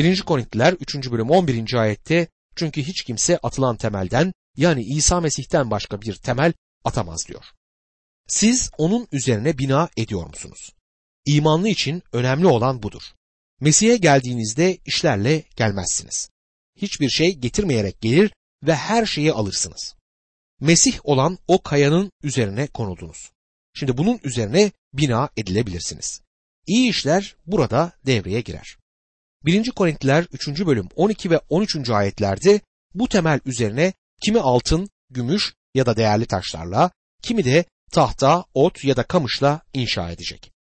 1. Korintiler 3. bölüm 11. ayette çünkü hiç kimse atılan temelden yani İsa Mesih'ten başka bir temel atamaz diyor. Siz onun üzerine bina ediyor musunuz? İmanlı için önemli olan budur. Mesih'e geldiğinizde işlerle gelmezsiniz. Hiçbir şey getirmeyerek gelir ve her şeyi alırsınız. Mesih olan o kayanın üzerine konuldunuz. Şimdi bunun üzerine bina edilebilirsiniz. İyi işler burada devreye girer. 1. Korintiler 3. bölüm 12 ve 13. ayetlerde bu temel üzerine kimi altın, gümüş ya da değerli taşlarla, kimi de tahta, ot ya da kamışla inşa edecek.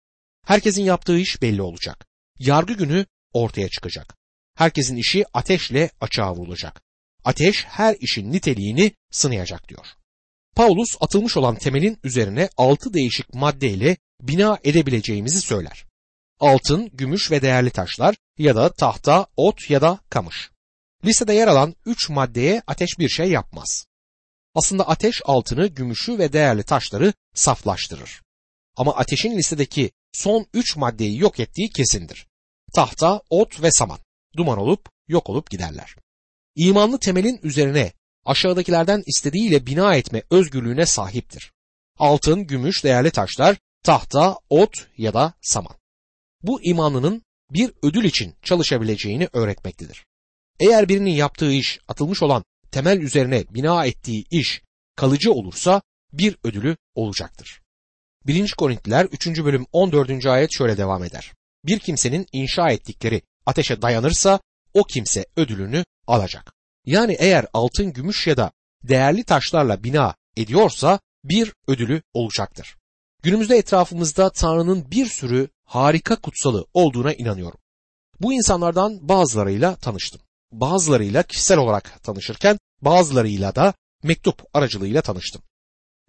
Herkesin yaptığı iş belli olacak. Yargı günü ortaya çıkacak. Herkesin işi ateşle açığa vurulacak. Ateş her işin niteliğini sınayacak diyor. Paulus atılmış olan temelin üzerine altı değişik maddeyle bina edebileceğimizi söyler. Altın, gümüş ve değerli taşlar ya da tahta, ot ya da kamış. Listede yer alan üç maddeye ateş bir şey yapmaz. Aslında ateş altını, gümüşü ve değerli taşları saflaştırır. Ama ateşin listedeki son üç maddeyi yok ettiği kesindir. Tahta, ot ve saman duman olup yok olup giderler. İmanlı temelin üzerine aşağıdakilerden istediğiyle bina etme özgürlüğüne sahiptir. Altın, gümüş, değerli taşlar, tahta, ot ya da saman. Bu imanlının bir ödül için çalışabileceğini öğretmektedir. Eğer birinin yaptığı iş atılmış olan temel üzerine bina ettiği iş kalıcı olursa bir ödülü olacaktır. 1. Korintiler 3. bölüm 14. ayet şöyle devam eder. Bir kimsenin inşa ettikleri ateşe dayanırsa o kimse ödülünü alacak. Yani eğer altın, gümüş ya da değerli taşlarla bina ediyorsa bir ödülü olacaktır. Günümüzde etrafımızda Tanrı'nın bir sürü harika kutsalı olduğuna inanıyorum. Bu insanlardan bazılarıyla tanıştım. Bazılarıyla kişisel olarak tanışırken bazılarıyla da mektup aracılığıyla tanıştım.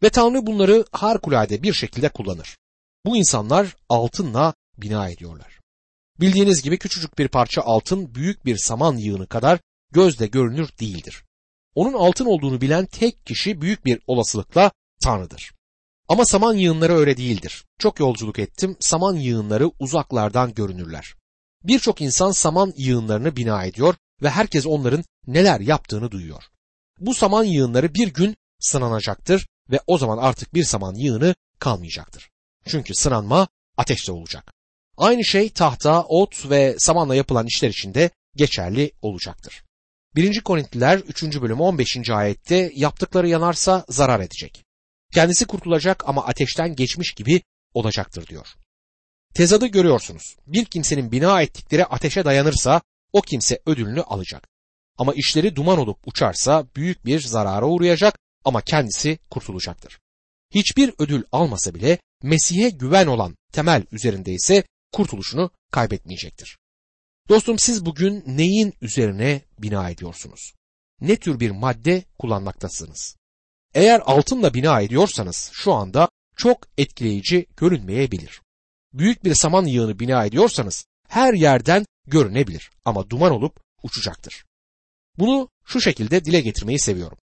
Ve Tanrı bunları harikulade bir şekilde kullanır. Bu insanlar altınla bina ediyorlar. Bildiğiniz gibi küçücük bir parça altın büyük bir saman yığını kadar gözle görünür değildir. Onun altın olduğunu bilen tek kişi büyük bir olasılıkla Tanrı'dır. Ama saman yığınları öyle değildir. Çok yolculuk ettim, saman yığınları uzaklardan görünürler. Birçok insan saman yığınlarını bina ediyor ve herkes onların neler yaptığını duyuyor. Bu saman yığınları bir gün sınanacaktır ve o zaman artık bir saman yığını kalmayacaktır. Çünkü sınanma ateşte olacak. Aynı şey tahta, ot ve samanla yapılan işler için de geçerli olacaktır. 1. Korintliler 3. bölüm 15. ayette yaptıkları yanarsa zarar edecek. Kendisi kurtulacak ama ateşten geçmiş gibi olacaktır diyor. Tezadı görüyorsunuz. Bir kimsenin bina ettikleri ateşe dayanırsa o kimse ödülünü alacak. Ama işleri duman olup uçarsa büyük bir zarara uğrayacak ama kendisi kurtulacaktır. Hiçbir ödül almasa bile Mesih'e güven olan temel üzerinde ise kurtuluşunu kaybetmeyecektir. Dostum siz bugün neyin üzerine bina ediyorsunuz? Ne tür bir madde kullanmaktasınız? Eğer altınla bina ediyorsanız şu anda çok etkileyici görünmeyebilir. Büyük bir saman yığını bina ediyorsanız her yerden görünebilir ama duman olup uçacaktır. Bunu şu şekilde dile getirmeyi seviyorum.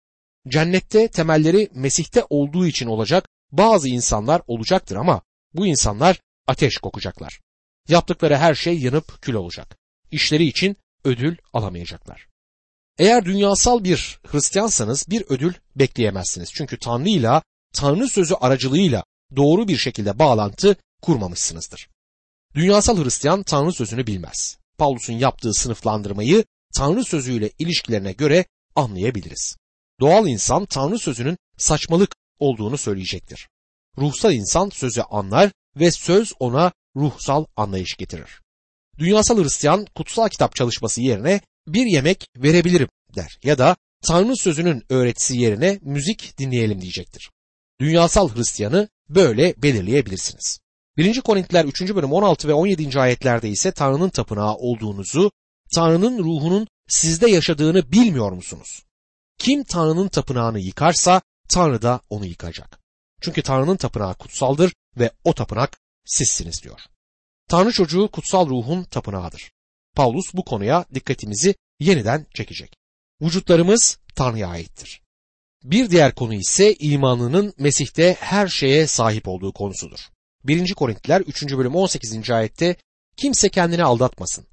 Cennette temelleri Mesih'te olduğu için olacak bazı insanlar olacaktır ama bu insanlar ateş kokacaklar. Yaptıkları her şey yanıp kül olacak. İşleri için ödül alamayacaklar. Eğer dünyasal bir Hristiyansanız bir ödül bekleyemezsiniz. Çünkü Tanrı ile Tanrı sözü aracılığıyla doğru bir şekilde bağlantı kurmamışsınızdır. Dünyasal Hristiyan Tanrı sözünü bilmez. Paulus'un yaptığı sınıflandırmayı Tanrı sözüyle ilişkilerine göre anlayabiliriz. Doğal insan Tanrı sözünün saçmalık olduğunu söyleyecektir. Ruhsal insan sözü anlar ve söz ona ruhsal anlayış getirir. Dünyasal Hristiyan kutsal kitap çalışması yerine bir yemek verebilirim der ya da Tanrı sözünün öğretisi yerine müzik dinleyelim diyecektir. Dünyasal Hristiyanı böyle belirleyebilirsiniz. 1. Korintiler 3. bölüm 16 ve 17. ayetlerde ise Tanrı'nın tapınağı olduğunuzu, Tanrı'nın ruhunun sizde yaşadığını bilmiyor musunuz? Kim Tanrı'nın tapınağını yıkarsa Tanrı da onu yıkacak. Çünkü Tanrı'nın tapınağı kutsaldır ve o tapınak sizsiniz diyor. Tanrı çocuğu kutsal ruhun tapınağıdır. Paulus bu konuya dikkatimizi yeniden çekecek. Vücutlarımız Tanrı'ya aittir. Bir diğer konu ise imanının Mesih'te her şeye sahip olduğu konusudur. 1. Korintiler 3. bölüm 18. ayette kimse kendini aldatmasın.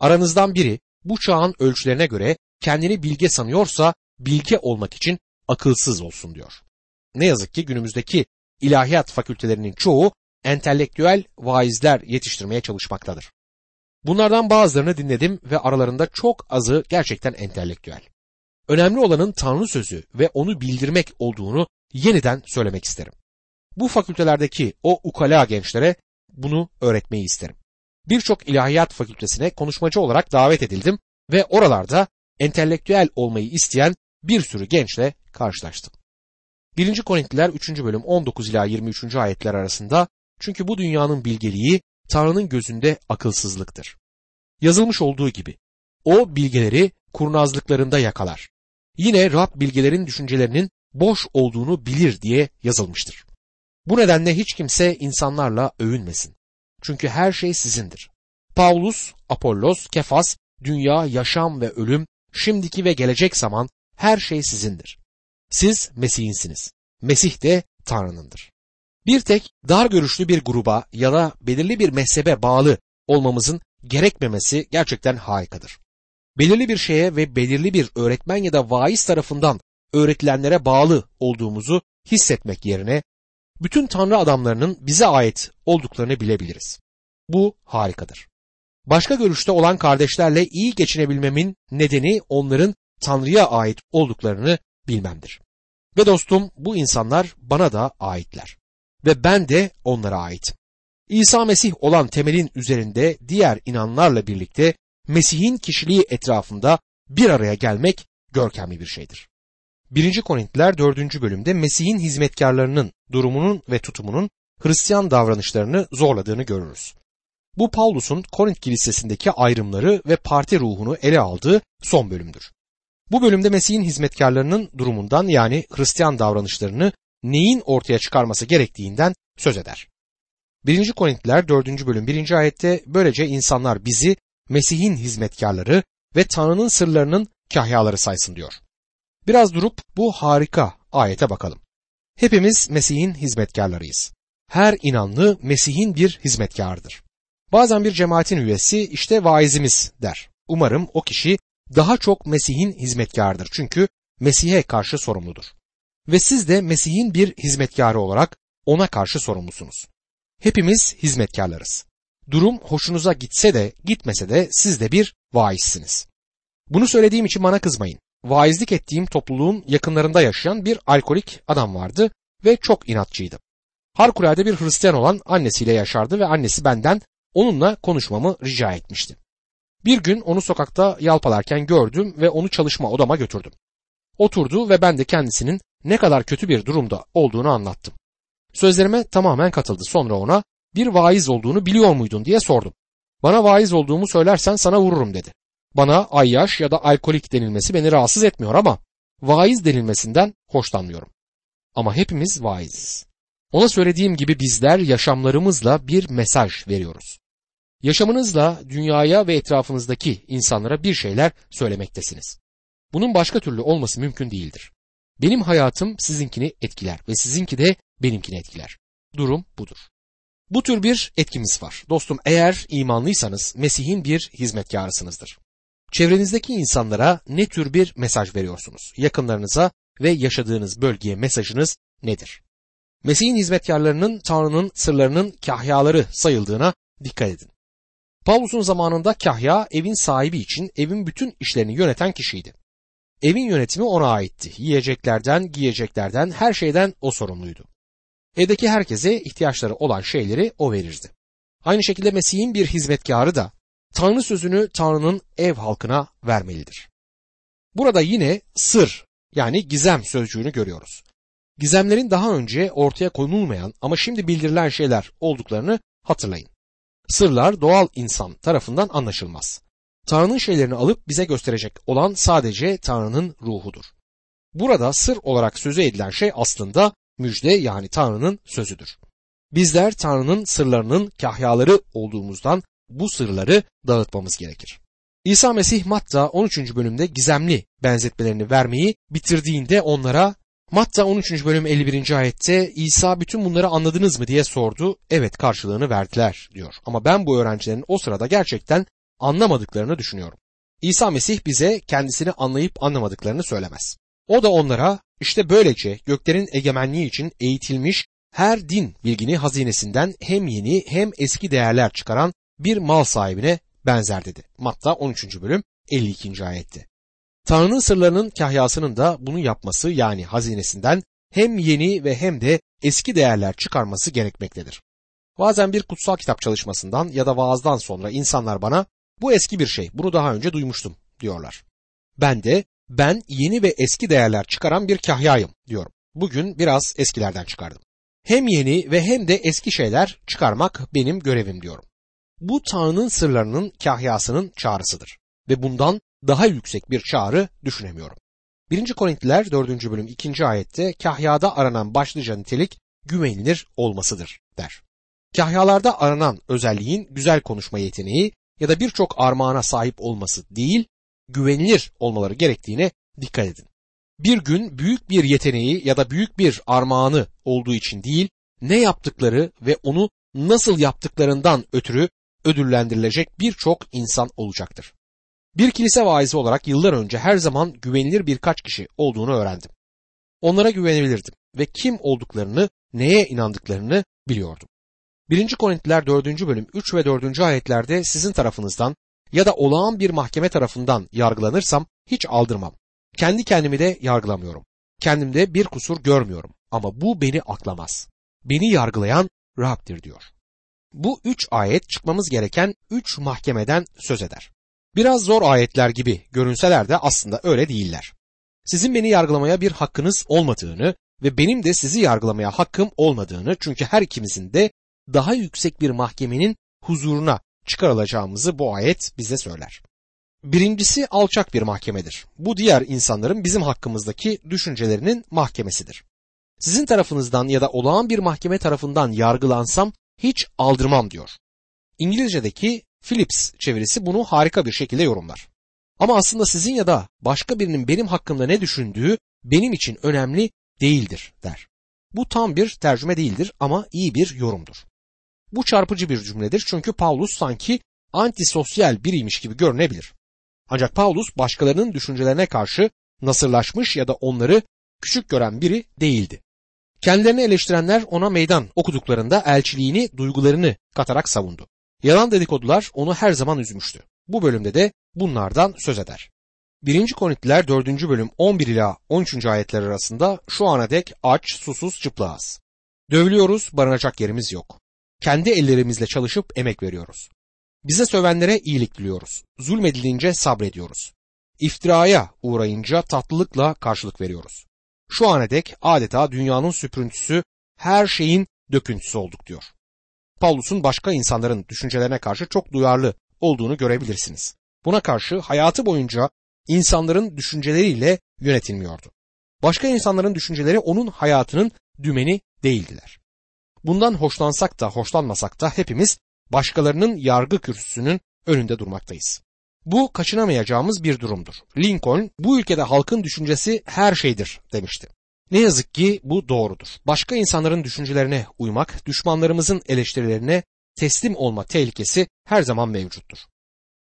Aranızdan biri bu çağın ölçülerine göre kendini bilge sanıyorsa bilge olmak için akılsız olsun diyor. Ne yazık ki günümüzdeki ilahiyat fakültelerinin çoğu entelektüel vaizler yetiştirmeye çalışmaktadır. Bunlardan bazılarını dinledim ve aralarında çok azı gerçekten entelektüel. Önemli olanın Tanrı sözü ve onu bildirmek olduğunu yeniden söylemek isterim. Bu fakültelerdeki o ukala gençlere bunu öğretmeyi isterim. Birçok ilahiyat fakültesine konuşmacı olarak davet edildim ve oralarda entelektüel olmayı isteyen bir sürü gençle karşılaştım. 1. Korintliler 3. bölüm 19 ila 23. ayetler arasında çünkü bu dünyanın bilgeliği Tanrı'nın gözünde akılsızlıktır. Yazılmış olduğu gibi o bilgeleri kurnazlıklarında yakalar. Yine Rab bilgelerin düşüncelerinin boş olduğunu bilir diye yazılmıştır. Bu nedenle hiç kimse insanlarla övünmesin. Çünkü her şey sizindir. Paulus, Apollos, Kefas, dünya, yaşam ve ölüm, şimdiki ve gelecek zaman her şey sizindir. Siz Mesih'insiniz. Mesih de Tanrı'nındır. Bir tek dar görüşlü bir gruba ya da belirli bir mezhebe bağlı olmamızın gerekmemesi gerçekten harikadır. Belirli bir şeye ve belirli bir öğretmen ya da vaiz tarafından öğretilenlere bağlı olduğumuzu hissetmek yerine bütün Tanrı adamlarının bize ait olduklarını bilebiliriz. Bu harikadır. Başka görüşte olan kardeşlerle iyi geçinebilmemin nedeni onların Tanrı'ya ait olduklarını bilmemdir. Ve dostum bu insanlar bana da aitler. Ve ben de onlara aitim. İsa Mesih olan temelin üzerinde diğer inanlarla birlikte Mesih'in kişiliği etrafında bir araya gelmek görkemli bir şeydir. 1. Korintiler 4. bölümde Mesih'in hizmetkarlarının durumunun ve tutumunun Hristiyan davranışlarını zorladığını görürüz. Bu Paulus'un Korint kilisesindeki ayrımları ve parti ruhunu ele aldığı son bölümdür. Bu bölümde Mesih'in hizmetkarlarının durumundan yani Hristiyan davranışlarını neyin ortaya çıkarması gerektiğinden söz eder. 1. Korintiler 4. bölüm 1. ayette böylece insanlar bizi Mesih'in hizmetkarları ve Tanrı'nın sırlarının kahyaları saysın diyor. Biraz durup bu harika ayete bakalım. Hepimiz Mesih'in hizmetkarlarıyız. Her inanlı Mesih'in bir hizmetkarıdır. Bazen bir cemaatin üyesi işte vaizimiz der. Umarım o kişi daha çok Mesih'in hizmetkarıdır çünkü Mesih'e karşı sorumludur. Ve siz de Mesih'in bir hizmetkarı olarak ona karşı sorumlusunuz. Hepimiz hizmetkarlarız. Durum hoşunuza gitse de gitmese de siz de bir vaizsiniz. Bunu söylediğim için bana kızmayın. Vaizlik ettiğim topluluğun yakınlarında yaşayan bir alkolik adam vardı ve çok inatçıydı. Harikulade bir Hristiyan olan annesiyle yaşardı ve annesi benden onunla konuşmamı rica etmişti. Bir gün onu sokakta yalpalarken gördüm ve onu çalışma odama götürdüm. Oturdu ve ben de kendisinin ne kadar kötü bir durumda olduğunu anlattım. Sözlerime tamamen katıldı. Sonra ona bir vaiz olduğunu biliyor muydun diye sordum. Bana vaiz olduğumu söylersen sana vururum dedi. Bana ayyaş ya da alkolik denilmesi beni rahatsız etmiyor ama vaiz denilmesinden hoşlanmıyorum. Ama hepimiz vaiziz. Ona söylediğim gibi bizler yaşamlarımızla bir mesaj veriyoruz. Yaşamınızla dünyaya ve etrafınızdaki insanlara bir şeyler söylemektesiniz. Bunun başka türlü olması mümkün değildir. Benim hayatım sizinkini etkiler ve sizinki de benimkini etkiler. Durum budur. Bu tür bir etkimiz var. Dostum eğer imanlıysanız Mesih'in bir hizmetkarısınızdır. Çevrenizdeki insanlara ne tür bir mesaj veriyorsunuz? Yakınlarınıza ve yaşadığınız bölgeye mesajınız nedir? Mesih'in hizmetkarlarının Tanrı'nın sırlarının kahyaları sayıldığına dikkat edin. Pavlus'un zamanında kahya evin sahibi için evin bütün işlerini yöneten kişiydi. Evin yönetimi ona aitti. Yiyeceklerden, giyeceklerden, her şeyden o sorumluydu. Evdeki herkese ihtiyaçları olan şeyleri o verirdi. Aynı şekilde Mesih'in bir hizmetkarı da Tanrı sözünü Tanrı'nın ev halkına vermelidir. Burada yine sır yani gizem sözcüğünü görüyoruz. Gizemlerin daha önce ortaya konulmayan ama şimdi bildirilen şeyler olduklarını hatırlayın. Sırlar doğal insan tarafından anlaşılmaz. Tanrı'nın şeylerini alıp bize gösterecek olan sadece Tanrı'nın ruhudur. Burada sır olarak sözü edilen şey aslında müjde yani Tanrı'nın sözüdür. Bizler Tanrı'nın sırlarının kahyaları olduğumuzdan bu sırları dağıtmamız gerekir. İsa Mesih Matta 13. bölümde gizemli benzetmelerini vermeyi bitirdiğinde onlara Matta 13. bölüm 51. ayette İsa bütün bunları anladınız mı diye sordu. Evet karşılığını verdiler diyor. Ama ben bu öğrencilerin o sırada gerçekten anlamadıklarını düşünüyorum. İsa Mesih bize kendisini anlayıp anlamadıklarını söylemez. O da onlara işte böylece göklerin egemenliği için eğitilmiş her din bilgini hazinesinden hem yeni hem eski değerler çıkaran bir mal sahibine benzer dedi. Matta 13. bölüm 52. ayette. Tanrı'nın sırlarının kahyasının da bunu yapması yani hazinesinden hem yeni ve hem de eski değerler çıkarması gerekmektedir. Bazen bir kutsal kitap çalışmasından ya da vaazdan sonra insanlar bana bu eski bir şey, bunu daha önce duymuştum diyorlar. Ben de ben yeni ve eski değerler çıkaran bir kahyayım diyorum. Bugün biraz eskilerden çıkardım. Hem yeni ve hem de eski şeyler çıkarmak benim görevim diyorum. Bu Tanrı'nın sırlarının kahyasının çağrısıdır ve bundan daha yüksek bir çağrı düşünemiyorum. 1. Korintliler 4. bölüm 2. ayette kahyada aranan başlıca nitelik güvenilir olmasıdır der. Kahyalarda aranan özelliğin güzel konuşma yeteneği ya da birçok armağana sahip olması değil, güvenilir olmaları gerektiğine dikkat edin. Bir gün büyük bir yeteneği ya da büyük bir armağanı olduğu için değil, ne yaptıkları ve onu nasıl yaptıklarından ötürü ödüllendirilecek birçok insan olacaktır. Bir kilise vaizi olarak yıllar önce her zaman güvenilir birkaç kişi olduğunu öğrendim. Onlara güvenebilirdim ve kim olduklarını, neye inandıklarını biliyordum. 1. Korintiler 4. bölüm 3 ve 4. ayetlerde sizin tarafınızdan ya da olağan bir mahkeme tarafından yargılanırsam hiç aldırmam. Kendi kendimi de yargılamıyorum. Kendimde bir kusur görmüyorum ama bu beni aklamaz. Beni yargılayan Rab'dir diyor. Bu üç ayet çıkmamız gereken üç mahkemeden söz eder. Biraz zor ayetler gibi görünseler de aslında öyle değiller. Sizin beni yargılamaya bir hakkınız olmadığını ve benim de sizi yargılamaya hakkım olmadığını çünkü her ikimizin de daha yüksek bir mahkemenin huzuruna çıkarılacağımızı bu ayet bize söyler. Birincisi alçak bir mahkemedir. Bu diğer insanların bizim hakkımızdaki düşüncelerinin mahkemesidir. Sizin tarafınızdan ya da olağan bir mahkeme tarafından yargılansam hiç aldırmam diyor. İngilizce'deki Phillips çevirisi bunu harika bir şekilde yorumlar. Ama aslında sizin ya da başka birinin benim hakkımda ne düşündüğü benim için önemli değildir der. Bu tam bir tercüme değildir ama iyi bir yorumdur. Bu çarpıcı bir cümledir çünkü Paulus sanki antisosyal biriymiş gibi görünebilir. Ancak Paulus başkalarının düşüncelerine karşı nasırlaşmış ya da onları küçük gören biri değildi. Kendilerini eleştirenler ona meydan okuduklarında elçiliğini, duygularını katarak savundu. Yalan dedikodular onu her zaman üzmüştü. Bu bölümde de bunlardan söz eder. 1. Korintiler 4. bölüm 11 ila 13. ayetler arasında şu ana dek aç, susuz, çıplağız. Dövülüyoruz, barınacak yerimiz yok. Kendi ellerimizle çalışıp emek veriyoruz. Bize sövenlere iyilik diliyoruz. Zulmedilince sabrediyoruz. İftiraya uğrayınca tatlılıkla karşılık veriyoruz. Şu ana dek adeta dünyanın süprüntüsü, her şeyin döküntüsü olduk diyor. Paulus'un başka insanların düşüncelerine karşı çok duyarlı olduğunu görebilirsiniz. Buna karşı hayatı boyunca insanların düşünceleriyle yönetilmiyordu. Başka insanların düşünceleri onun hayatının dümeni değildiler. Bundan hoşlansak da hoşlanmasak da hepimiz başkalarının yargı kürsüsünün önünde durmaktayız. Bu kaçınamayacağımız bir durumdur. Lincoln bu ülkede halkın düşüncesi her şeydir demişti. Ne yazık ki bu doğrudur. Başka insanların düşüncelerine uymak, düşmanlarımızın eleştirilerine teslim olma tehlikesi her zaman mevcuttur.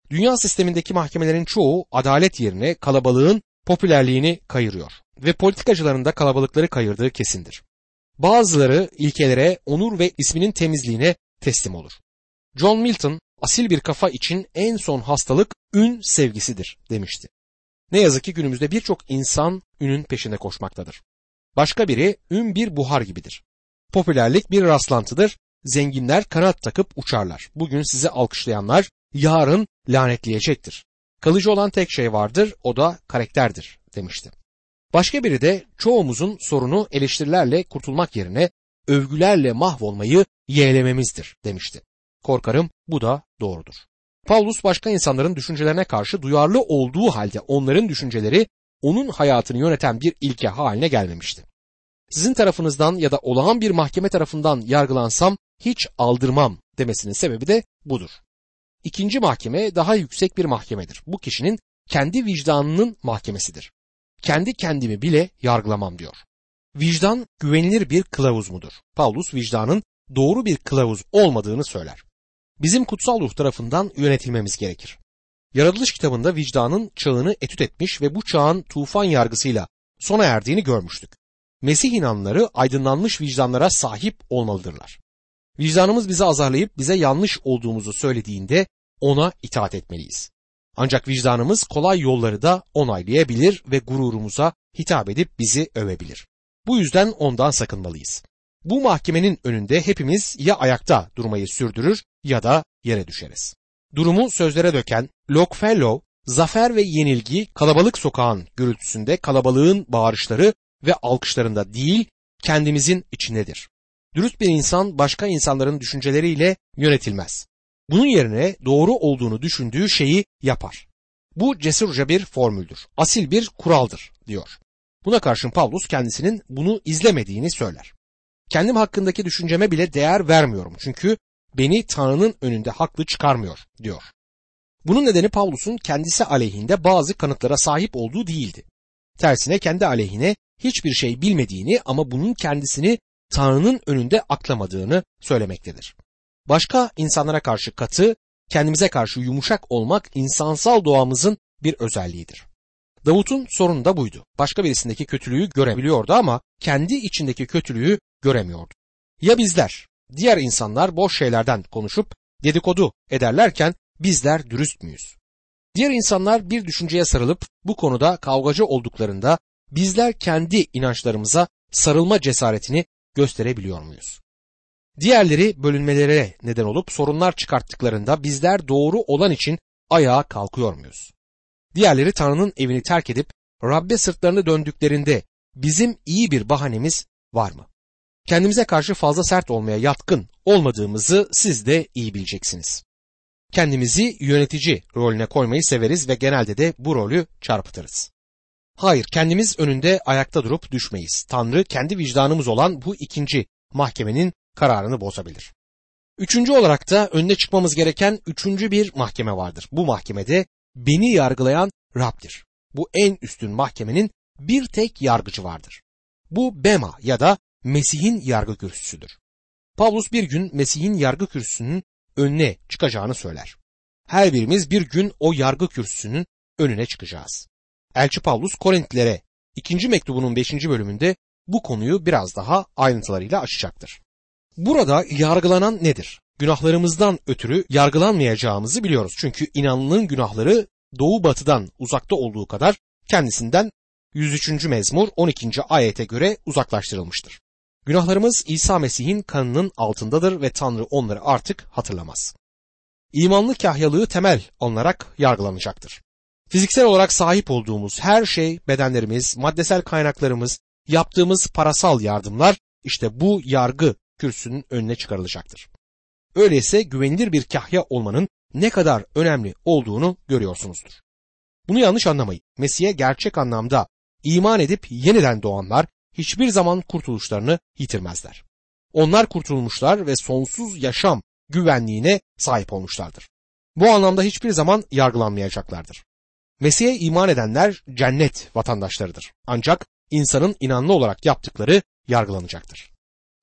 Dünya sistemindeki mahkemelerin çoğu adalet yerine kalabalığın popülerliğini kayırıyor ve politikacıların da kalabalıkları kayırdığı kesindir. Bazıları ilkelere, onur ve isminin temizliğine teslim olur. John Milton asil bir kafa için en son hastalık ün sevgisidir demişti. Ne yazık ki günümüzde birçok insan ünün peşinde koşmaktadır. Başka biri ün bir buhar gibidir. Popülerlik bir rastlantıdır. Zenginler kanat takıp uçarlar. Bugün sizi alkışlayanlar yarın lanetleyecektir. Kalıcı olan tek şey vardır o da karakterdir demişti. Başka biri de çoğumuzun sorunu eleştirilerle kurtulmak yerine övgülerle mahvolmayı yeğlememizdir demişti. Korkarım bu da doğrudur. Paulus başka insanların düşüncelerine karşı duyarlı olduğu halde onların düşünceleri onun hayatını yöneten bir ilke haline gelmemişti. Sizin tarafınızdan ya da olağan bir mahkeme tarafından yargılansam hiç aldırmam demesinin sebebi de budur. İkinci mahkeme daha yüksek bir mahkemedir. Bu kişinin kendi vicdanının mahkemesidir. Kendi kendimi bile yargılamam diyor. Vicdan güvenilir bir kılavuz mudur? Paulus vicdanın doğru bir kılavuz olmadığını söyler bizim kutsal ruh tarafından yönetilmemiz gerekir. Yaratılış kitabında vicdanın çağını etüt etmiş ve bu çağın tufan yargısıyla sona erdiğini görmüştük. Mesih inanları aydınlanmış vicdanlara sahip olmalıdırlar. Vicdanımız bizi azarlayıp bize yanlış olduğumuzu söylediğinde ona itaat etmeliyiz. Ancak vicdanımız kolay yolları da onaylayabilir ve gururumuza hitap edip bizi övebilir. Bu yüzden ondan sakınmalıyız. Bu mahkemenin önünde hepimiz ya ayakta durmayı sürdürür ya da yere düşeriz. Durumu sözlere döken Longfellow, zafer ve yenilgi kalabalık sokağın gürültüsünde kalabalığın bağırışları ve alkışlarında değil kendimizin içindedir. Dürüst bir insan başka insanların düşünceleriyle yönetilmez. Bunun yerine doğru olduğunu düşündüğü şeyi yapar. Bu cesurca bir formüldür, asil bir kuraldır diyor. Buna karşın Pavlus kendisinin bunu izlemediğini söyler. Kendim hakkındaki düşünceme bile değer vermiyorum çünkü beni Tanrı'nın önünde haklı çıkarmıyor diyor. Bunun nedeni Pavlus'un kendisi aleyhinde bazı kanıtlara sahip olduğu değildi. Tersine kendi aleyhine hiçbir şey bilmediğini ama bunun kendisini Tanrı'nın önünde aklamadığını söylemektedir. Başka insanlara karşı katı, kendimize karşı yumuşak olmak insansal doğamızın bir özelliğidir. Davut'un sorunu da buydu. Başka birisindeki kötülüğü görebiliyordu ama kendi içindeki kötülüğü göremiyordu. Ya bizler, diğer insanlar boş şeylerden konuşup dedikodu ederlerken bizler dürüst müyüz? Diğer insanlar bir düşünceye sarılıp bu konuda kavgacı olduklarında bizler kendi inançlarımıza sarılma cesaretini gösterebiliyor muyuz? Diğerleri bölünmelere neden olup sorunlar çıkarttıklarında bizler doğru olan için ayağa kalkıyor muyuz? Diğerleri Tanrı'nın evini terk edip Rabbe sırtlarını döndüklerinde bizim iyi bir bahanemiz var mı? Kendimize karşı fazla sert olmaya yatkın olmadığımızı siz de iyi bileceksiniz. Kendimizi yönetici rolüne koymayı severiz ve genelde de bu rolü çarpıtırız. Hayır, kendimiz önünde ayakta durup düşmeyiz. Tanrı kendi vicdanımız olan bu ikinci mahkemenin kararını bozabilir. Üçüncü olarak da önüne çıkmamız gereken üçüncü bir mahkeme vardır. Bu mahkemede beni yargılayan Rab'dir. Bu en üstün mahkemenin bir tek yargıcı vardır. Bu Bema ya da Mesih'in yargı kürsüsüdür. Pavlus bir gün Mesih'in yargı kürsüsünün önüne çıkacağını söyler. Her birimiz bir gün o yargı kürsüsünün önüne çıkacağız. Elçi Pavlus Korintlilere ikinci mektubunun beşinci bölümünde bu konuyu biraz daha ayrıntılarıyla açacaktır. Burada yargılanan nedir? Günahlarımızdan ötürü yargılanmayacağımızı biliyoruz. Çünkü inanlının günahları doğu batıdan uzakta olduğu kadar kendisinden 103. mezmur 12. ayete göre uzaklaştırılmıştır. Günahlarımız İsa Mesih'in kanının altındadır ve Tanrı onları artık hatırlamaz. İmanlı kahyalığı temel alınarak yargılanacaktır. Fiziksel olarak sahip olduğumuz her şey, bedenlerimiz, maddesel kaynaklarımız, yaptığımız parasal yardımlar işte bu yargı kürsünün önüne çıkarılacaktır. Öyleyse güvenilir bir kahya olmanın ne kadar önemli olduğunu görüyorsunuzdur. Bunu yanlış anlamayın. Mesih'e gerçek anlamda iman edip yeniden doğanlar hiçbir zaman kurtuluşlarını yitirmezler. Onlar kurtulmuşlar ve sonsuz yaşam güvenliğine sahip olmuşlardır. Bu anlamda hiçbir zaman yargılanmayacaklardır. Mesih'e iman edenler cennet vatandaşlarıdır. Ancak insanın inanlı olarak yaptıkları yargılanacaktır.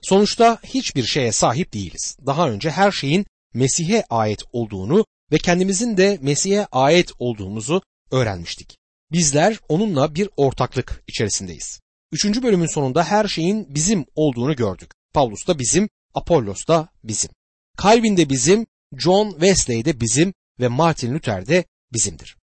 Sonuçta hiçbir şeye sahip değiliz. Daha önce her şeyin Mesih'e ait olduğunu ve kendimizin de Mesih'e ait olduğumuzu öğrenmiştik. Bizler onunla bir ortaklık içerisindeyiz. Üçüncü bölümün sonunda her şeyin bizim olduğunu gördük. Paulus da bizim, Apollos da bizim. Calvin de bizim, John Wesley de bizim ve Martin Luther de bizimdir.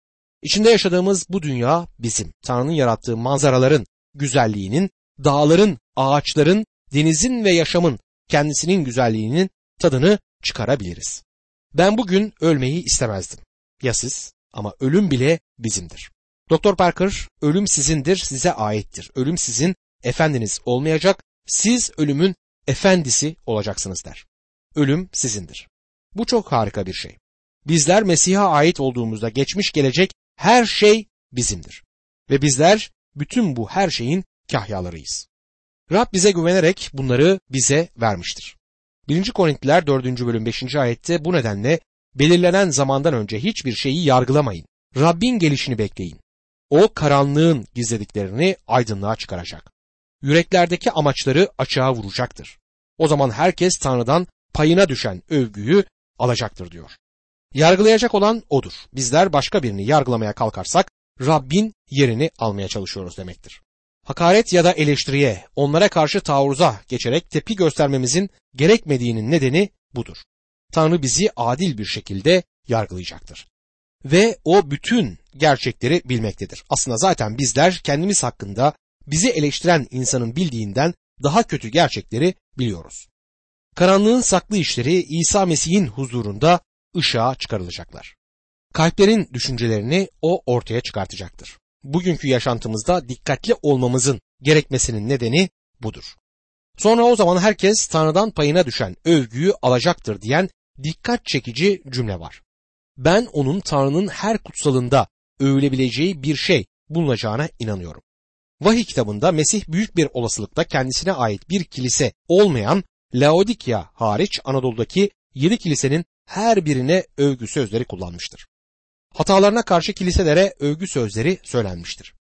İçinde yaşadığımız bu dünya bizim. Tanrı'nın yarattığı manzaraların güzelliğinin, dağların, ağaçların, denizin ve yaşamın kendisinin güzelliğinin tadını çıkarabiliriz. Ben bugün ölmeyi istemezdim. Ya siz? Ama ölüm bile bizimdir. Doktor Parker, ölüm sizindir, size aittir. Ölüm sizin efendiniz olmayacak, siz ölümün efendisi olacaksınız der. Ölüm sizindir. Bu çok harika bir şey. Bizler Mesih'e ait olduğumuzda geçmiş gelecek her şey bizimdir. Ve bizler bütün bu her şeyin kahyalarıyız. Rab bize güvenerek bunları bize vermiştir. 1. Korintliler 4. bölüm 5. ayette bu nedenle belirlenen zamandan önce hiçbir şeyi yargılamayın. Rabbin gelişini bekleyin. O karanlığın gizlediklerini aydınlığa çıkaracak. Yüreklerdeki amaçları açığa vuracaktır. O zaman herkes Tanrı'dan payına düşen övgüyü alacaktır diyor. Yargılayacak olan odur. Bizler başka birini yargılamaya kalkarsak Rabbin yerini almaya çalışıyoruz demektir. Hakaret ya da eleştiriye, onlara karşı taarruza geçerek tepki göstermemizin gerekmediğinin nedeni budur. Tanrı bizi adil bir şekilde yargılayacaktır. Ve o bütün gerçekleri bilmektedir. Aslında zaten bizler kendimiz hakkında bizi eleştiren insanın bildiğinden daha kötü gerçekleri biliyoruz. Karanlığın saklı işleri İsa Mesih'in huzurunda ışığa çıkarılacaklar. Kalplerin düşüncelerini o ortaya çıkartacaktır. Bugünkü yaşantımızda dikkatli olmamızın gerekmesinin nedeni budur. Sonra o zaman herkes Tanrı'dan payına düşen övgüyü alacaktır diyen dikkat çekici cümle var. Ben onun Tanrı'nın her kutsalında övülebileceği bir şey bulunacağına inanıyorum. Vahiy kitabında Mesih büyük bir olasılıkla kendisine ait bir kilise olmayan Laodikya hariç Anadolu'daki yedi kilisenin her birine övgü sözleri kullanmıştır. Hatalarına karşı kiliselere övgü sözleri söylenmiştir.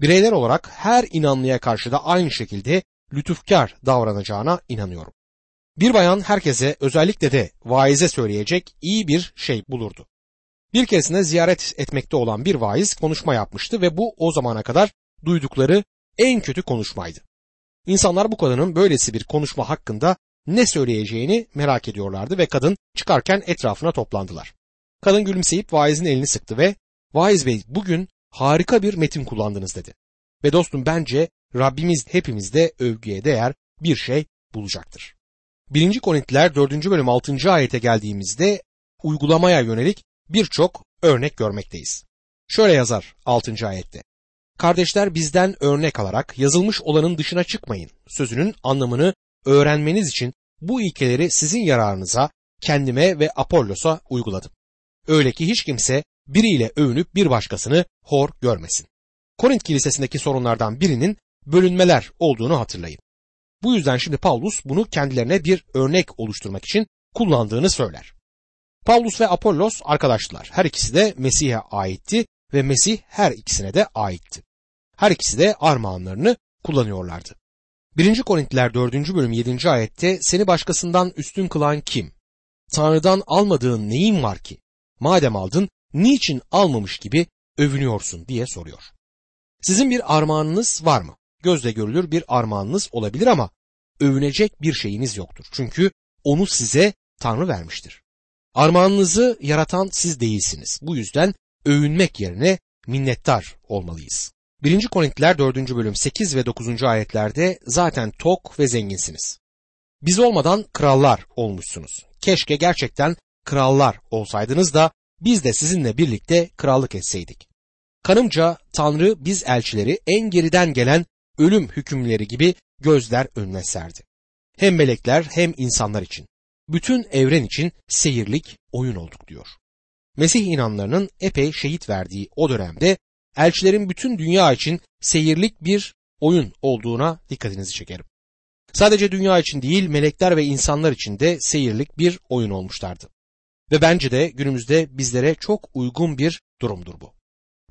Bireyler olarak her inanlıya karşı da aynı şekilde lütufkar davranacağına inanıyorum. Bir bayan herkese özellikle de vaize söyleyecek iyi bir şey bulurdu. Bir keresinde ziyaret etmekte olan bir vaiz konuşma yapmıştı ve bu o zamana kadar duydukları en kötü konuşmaydı. İnsanlar bu kadının böylesi bir konuşma hakkında ne söyleyeceğini merak ediyorlardı ve kadın çıkarken etrafına toplandılar. Kadın gülümseyip vaizin elini sıktı ve vaiz bey bugün harika bir metin kullandınız dedi. Ve dostum bence Rabbimiz hepimizde övgüye değer bir şey bulacaktır. 1. Korintiler 4. bölüm 6. ayete geldiğimizde uygulamaya yönelik birçok örnek görmekteyiz. Şöyle yazar 6. ayette. Kardeşler bizden örnek alarak yazılmış olanın dışına çıkmayın. Sözünün anlamını öğrenmeniz için bu ilkeleri sizin yararınıza, kendime ve Apollos'a uyguladım. Öyle ki hiç kimse biriyle övünüp bir başkasını hor görmesin. Korint kilisesindeki sorunlardan birinin bölünmeler olduğunu hatırlayın. Bu yüzden şimdi Paulus bunu kendilerine bir örnek oluşturmak için kullandığını söyler. Paulus ve Apollos arkadaştılar. Her ikisi de Mesih'e aitti ve Mesih her ikisine de aitti. Her ikisi de armağanlarını kullanıyorlardı. 1. Korintiler 4. bölüm 7. ayette seni başkasından üstün kılan kim? Tanrı'dan almadığın neyin var ki? Madem aldın niçin almamış gibi övünüyorsun diye soruyor. Sizin bir armağanınız var mı? Gözle görülür bir armağanınız olabilir ama övünecek bir şeyiniz yoktur. Çünkü onu size Tanrı vermiştir. Armağanınızı yaratan siz değilsiniz. Bu yüzden övünmek yerine minnettar olmalıyız. 1. Korintiler 4. bölüm 8 ve 9. ayetlerde zaten tok ve zenginsiniz. Biz olmadan krallar olmuşsunuz. Keşke gerçekten krallar olsaydınız da biz de sizinle birlikte krallık etseydik. Kanımca Tanrı biz elçileri en geriden gelen ölüm hükümleri gibi gözler önüne serdi. Hem melekler hem insanlar için. Bütün evren için seyirlik oyun olduk diyor. Mesih inanlarının epey şehit verdiği o dönemde elçilerin bütün dünya için seyirlik bir oyun olduğuna dikkatinizi çekerim. Sadece dünya için değil melekler ve insanlar için de seyirlik bir oyun olmuşlardı. Ve bence de günümüzde bizlere çok uygun bir durumdur bu.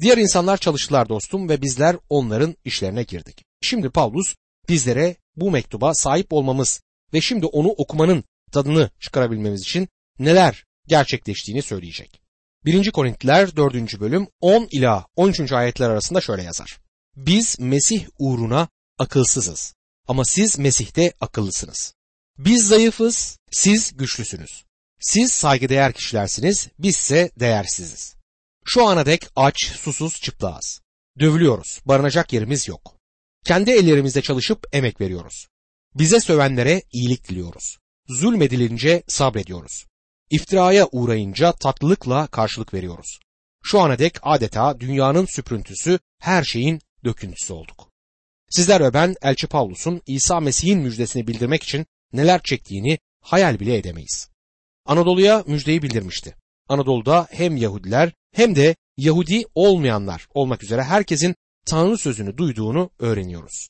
Diğer insanlar çalıştılar dostum ve bizler onların işlerine girdik. Şimdi Paulus bizlere bu mektuba sahip olmamız ve şimdi onu okumanın tadını çıkarabilmemiz için neler gerçekleştiğini söyleyecek. 1. Korintiler 4. bölüm 10 ila 13. ayetler arasında şöyle yazar. Biz Mesih uğruna akılsızız ama siz Mesih'te akıllısınız. Biz zayıfız, siz güçlüsünüz. Siz saygıdeğer kişilersiniz, bizse değersiziz. Şu ana dek aç, susuz, çıplağız. Dövülüyoruz, barınacak yerimiz yok. Kendi ellerimizde çalışıp emek veriyoruz. Bize sövenlere iyilik diliyoruz. Zulmedilince sabrediyoruz. İftiraya uğrayınca tatlılıkla karşılık veriyoruz. Şu ana dek adeta dünyanın süprüntüsü, her şeyin döküntüsü olduk. Sizler ve ben Elçi Pavlus'un İsa Mesih'in müjdesini bildirmek için neler çektiğini hayal bile edemeyiz. Anadolu'ya müjdeyi bildirmişti. Anadolu'da hem Yahudiler hem de Yahudi olmayanlar olmak üzere herkesin Tanrı sözünü duyduğunu öğreniyoruz.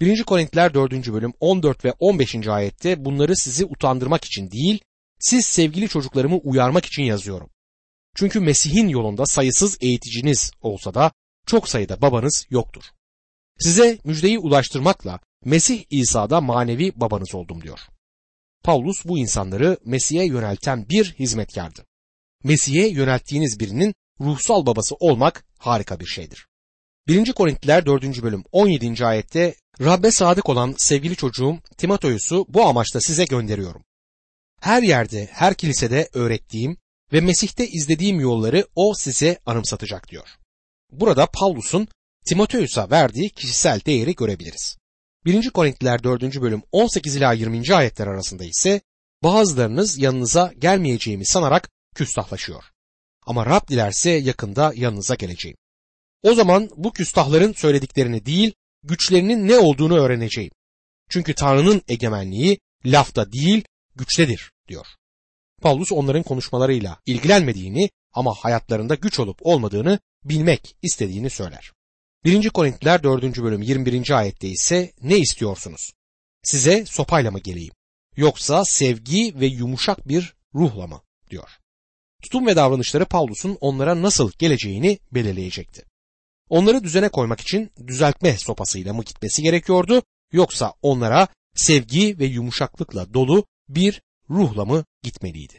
1. Korintiler 4. bölüm 14 ve 15. ayette bunları sizi utandırmak için değil, siz sevgili çocuklarımı uyarmak için yazıyorum. Çünkü Mesih'in yolunda sayısız eğiticiniz olsa da çok sayıda babanız yoktur. Size müjdeyi ulaştırmakla Mesih İsa'da manevi babanız oldum diyor. Paulus bu insanları Mesih'e yönelten bir hizmetkardı. Mesih'e yönelttiğiniz birinin ruhsal babası olmak harika bir şeydir. 1. Korintiler 4. bölüm 17. ayette Rabbe sadık olan sevgili çocuğum Timoteus'u bu amaçla size gönderiyorum. Her yerde, her kilisede öğrettiğim ve Mesih'te izlediğim yolları o size anımsatacak diyor. Burada Pavlus'un Timoteus'a verdiği kişisel değeri görebiliriz. 1. Korintiler 4. bölüm 18 ila 20. ayetler arasında ise bazılarınız yanınıza gelmeyeceğimi sanarak küstahlaşıyor. Ama Rab dilerse yakında yanınıza geleceğim. O zaman bu küstahların söylediklerini değil, güçlerinin ne olduğunu öğreneceğim. Çünkü Tanrı'nın egemenliği lafta değil, güçtedir diyor. Paulus onların konuşmalarıyla ilgilenmediğini ama hayatlarında güç olup olmadığını bilmek istediğini söyler. 1. Korintiler 4. bölüm 21. ayette ise ne istiyorsunuz? Size sopayla mı geleyim? Yoksa sevgi ve yumuşak bir ruhla mı? diyor. Tutum ve davranışları Paulus'un onlara nasıl geleceğini belirleyecekti. Onları düzene koymak için düzeltme sopasıyla mı gitmesi gerekiyordu yoksa onlara sevgi ve yumuşaklıkla dolu bir ruhla mı gitmeliydi?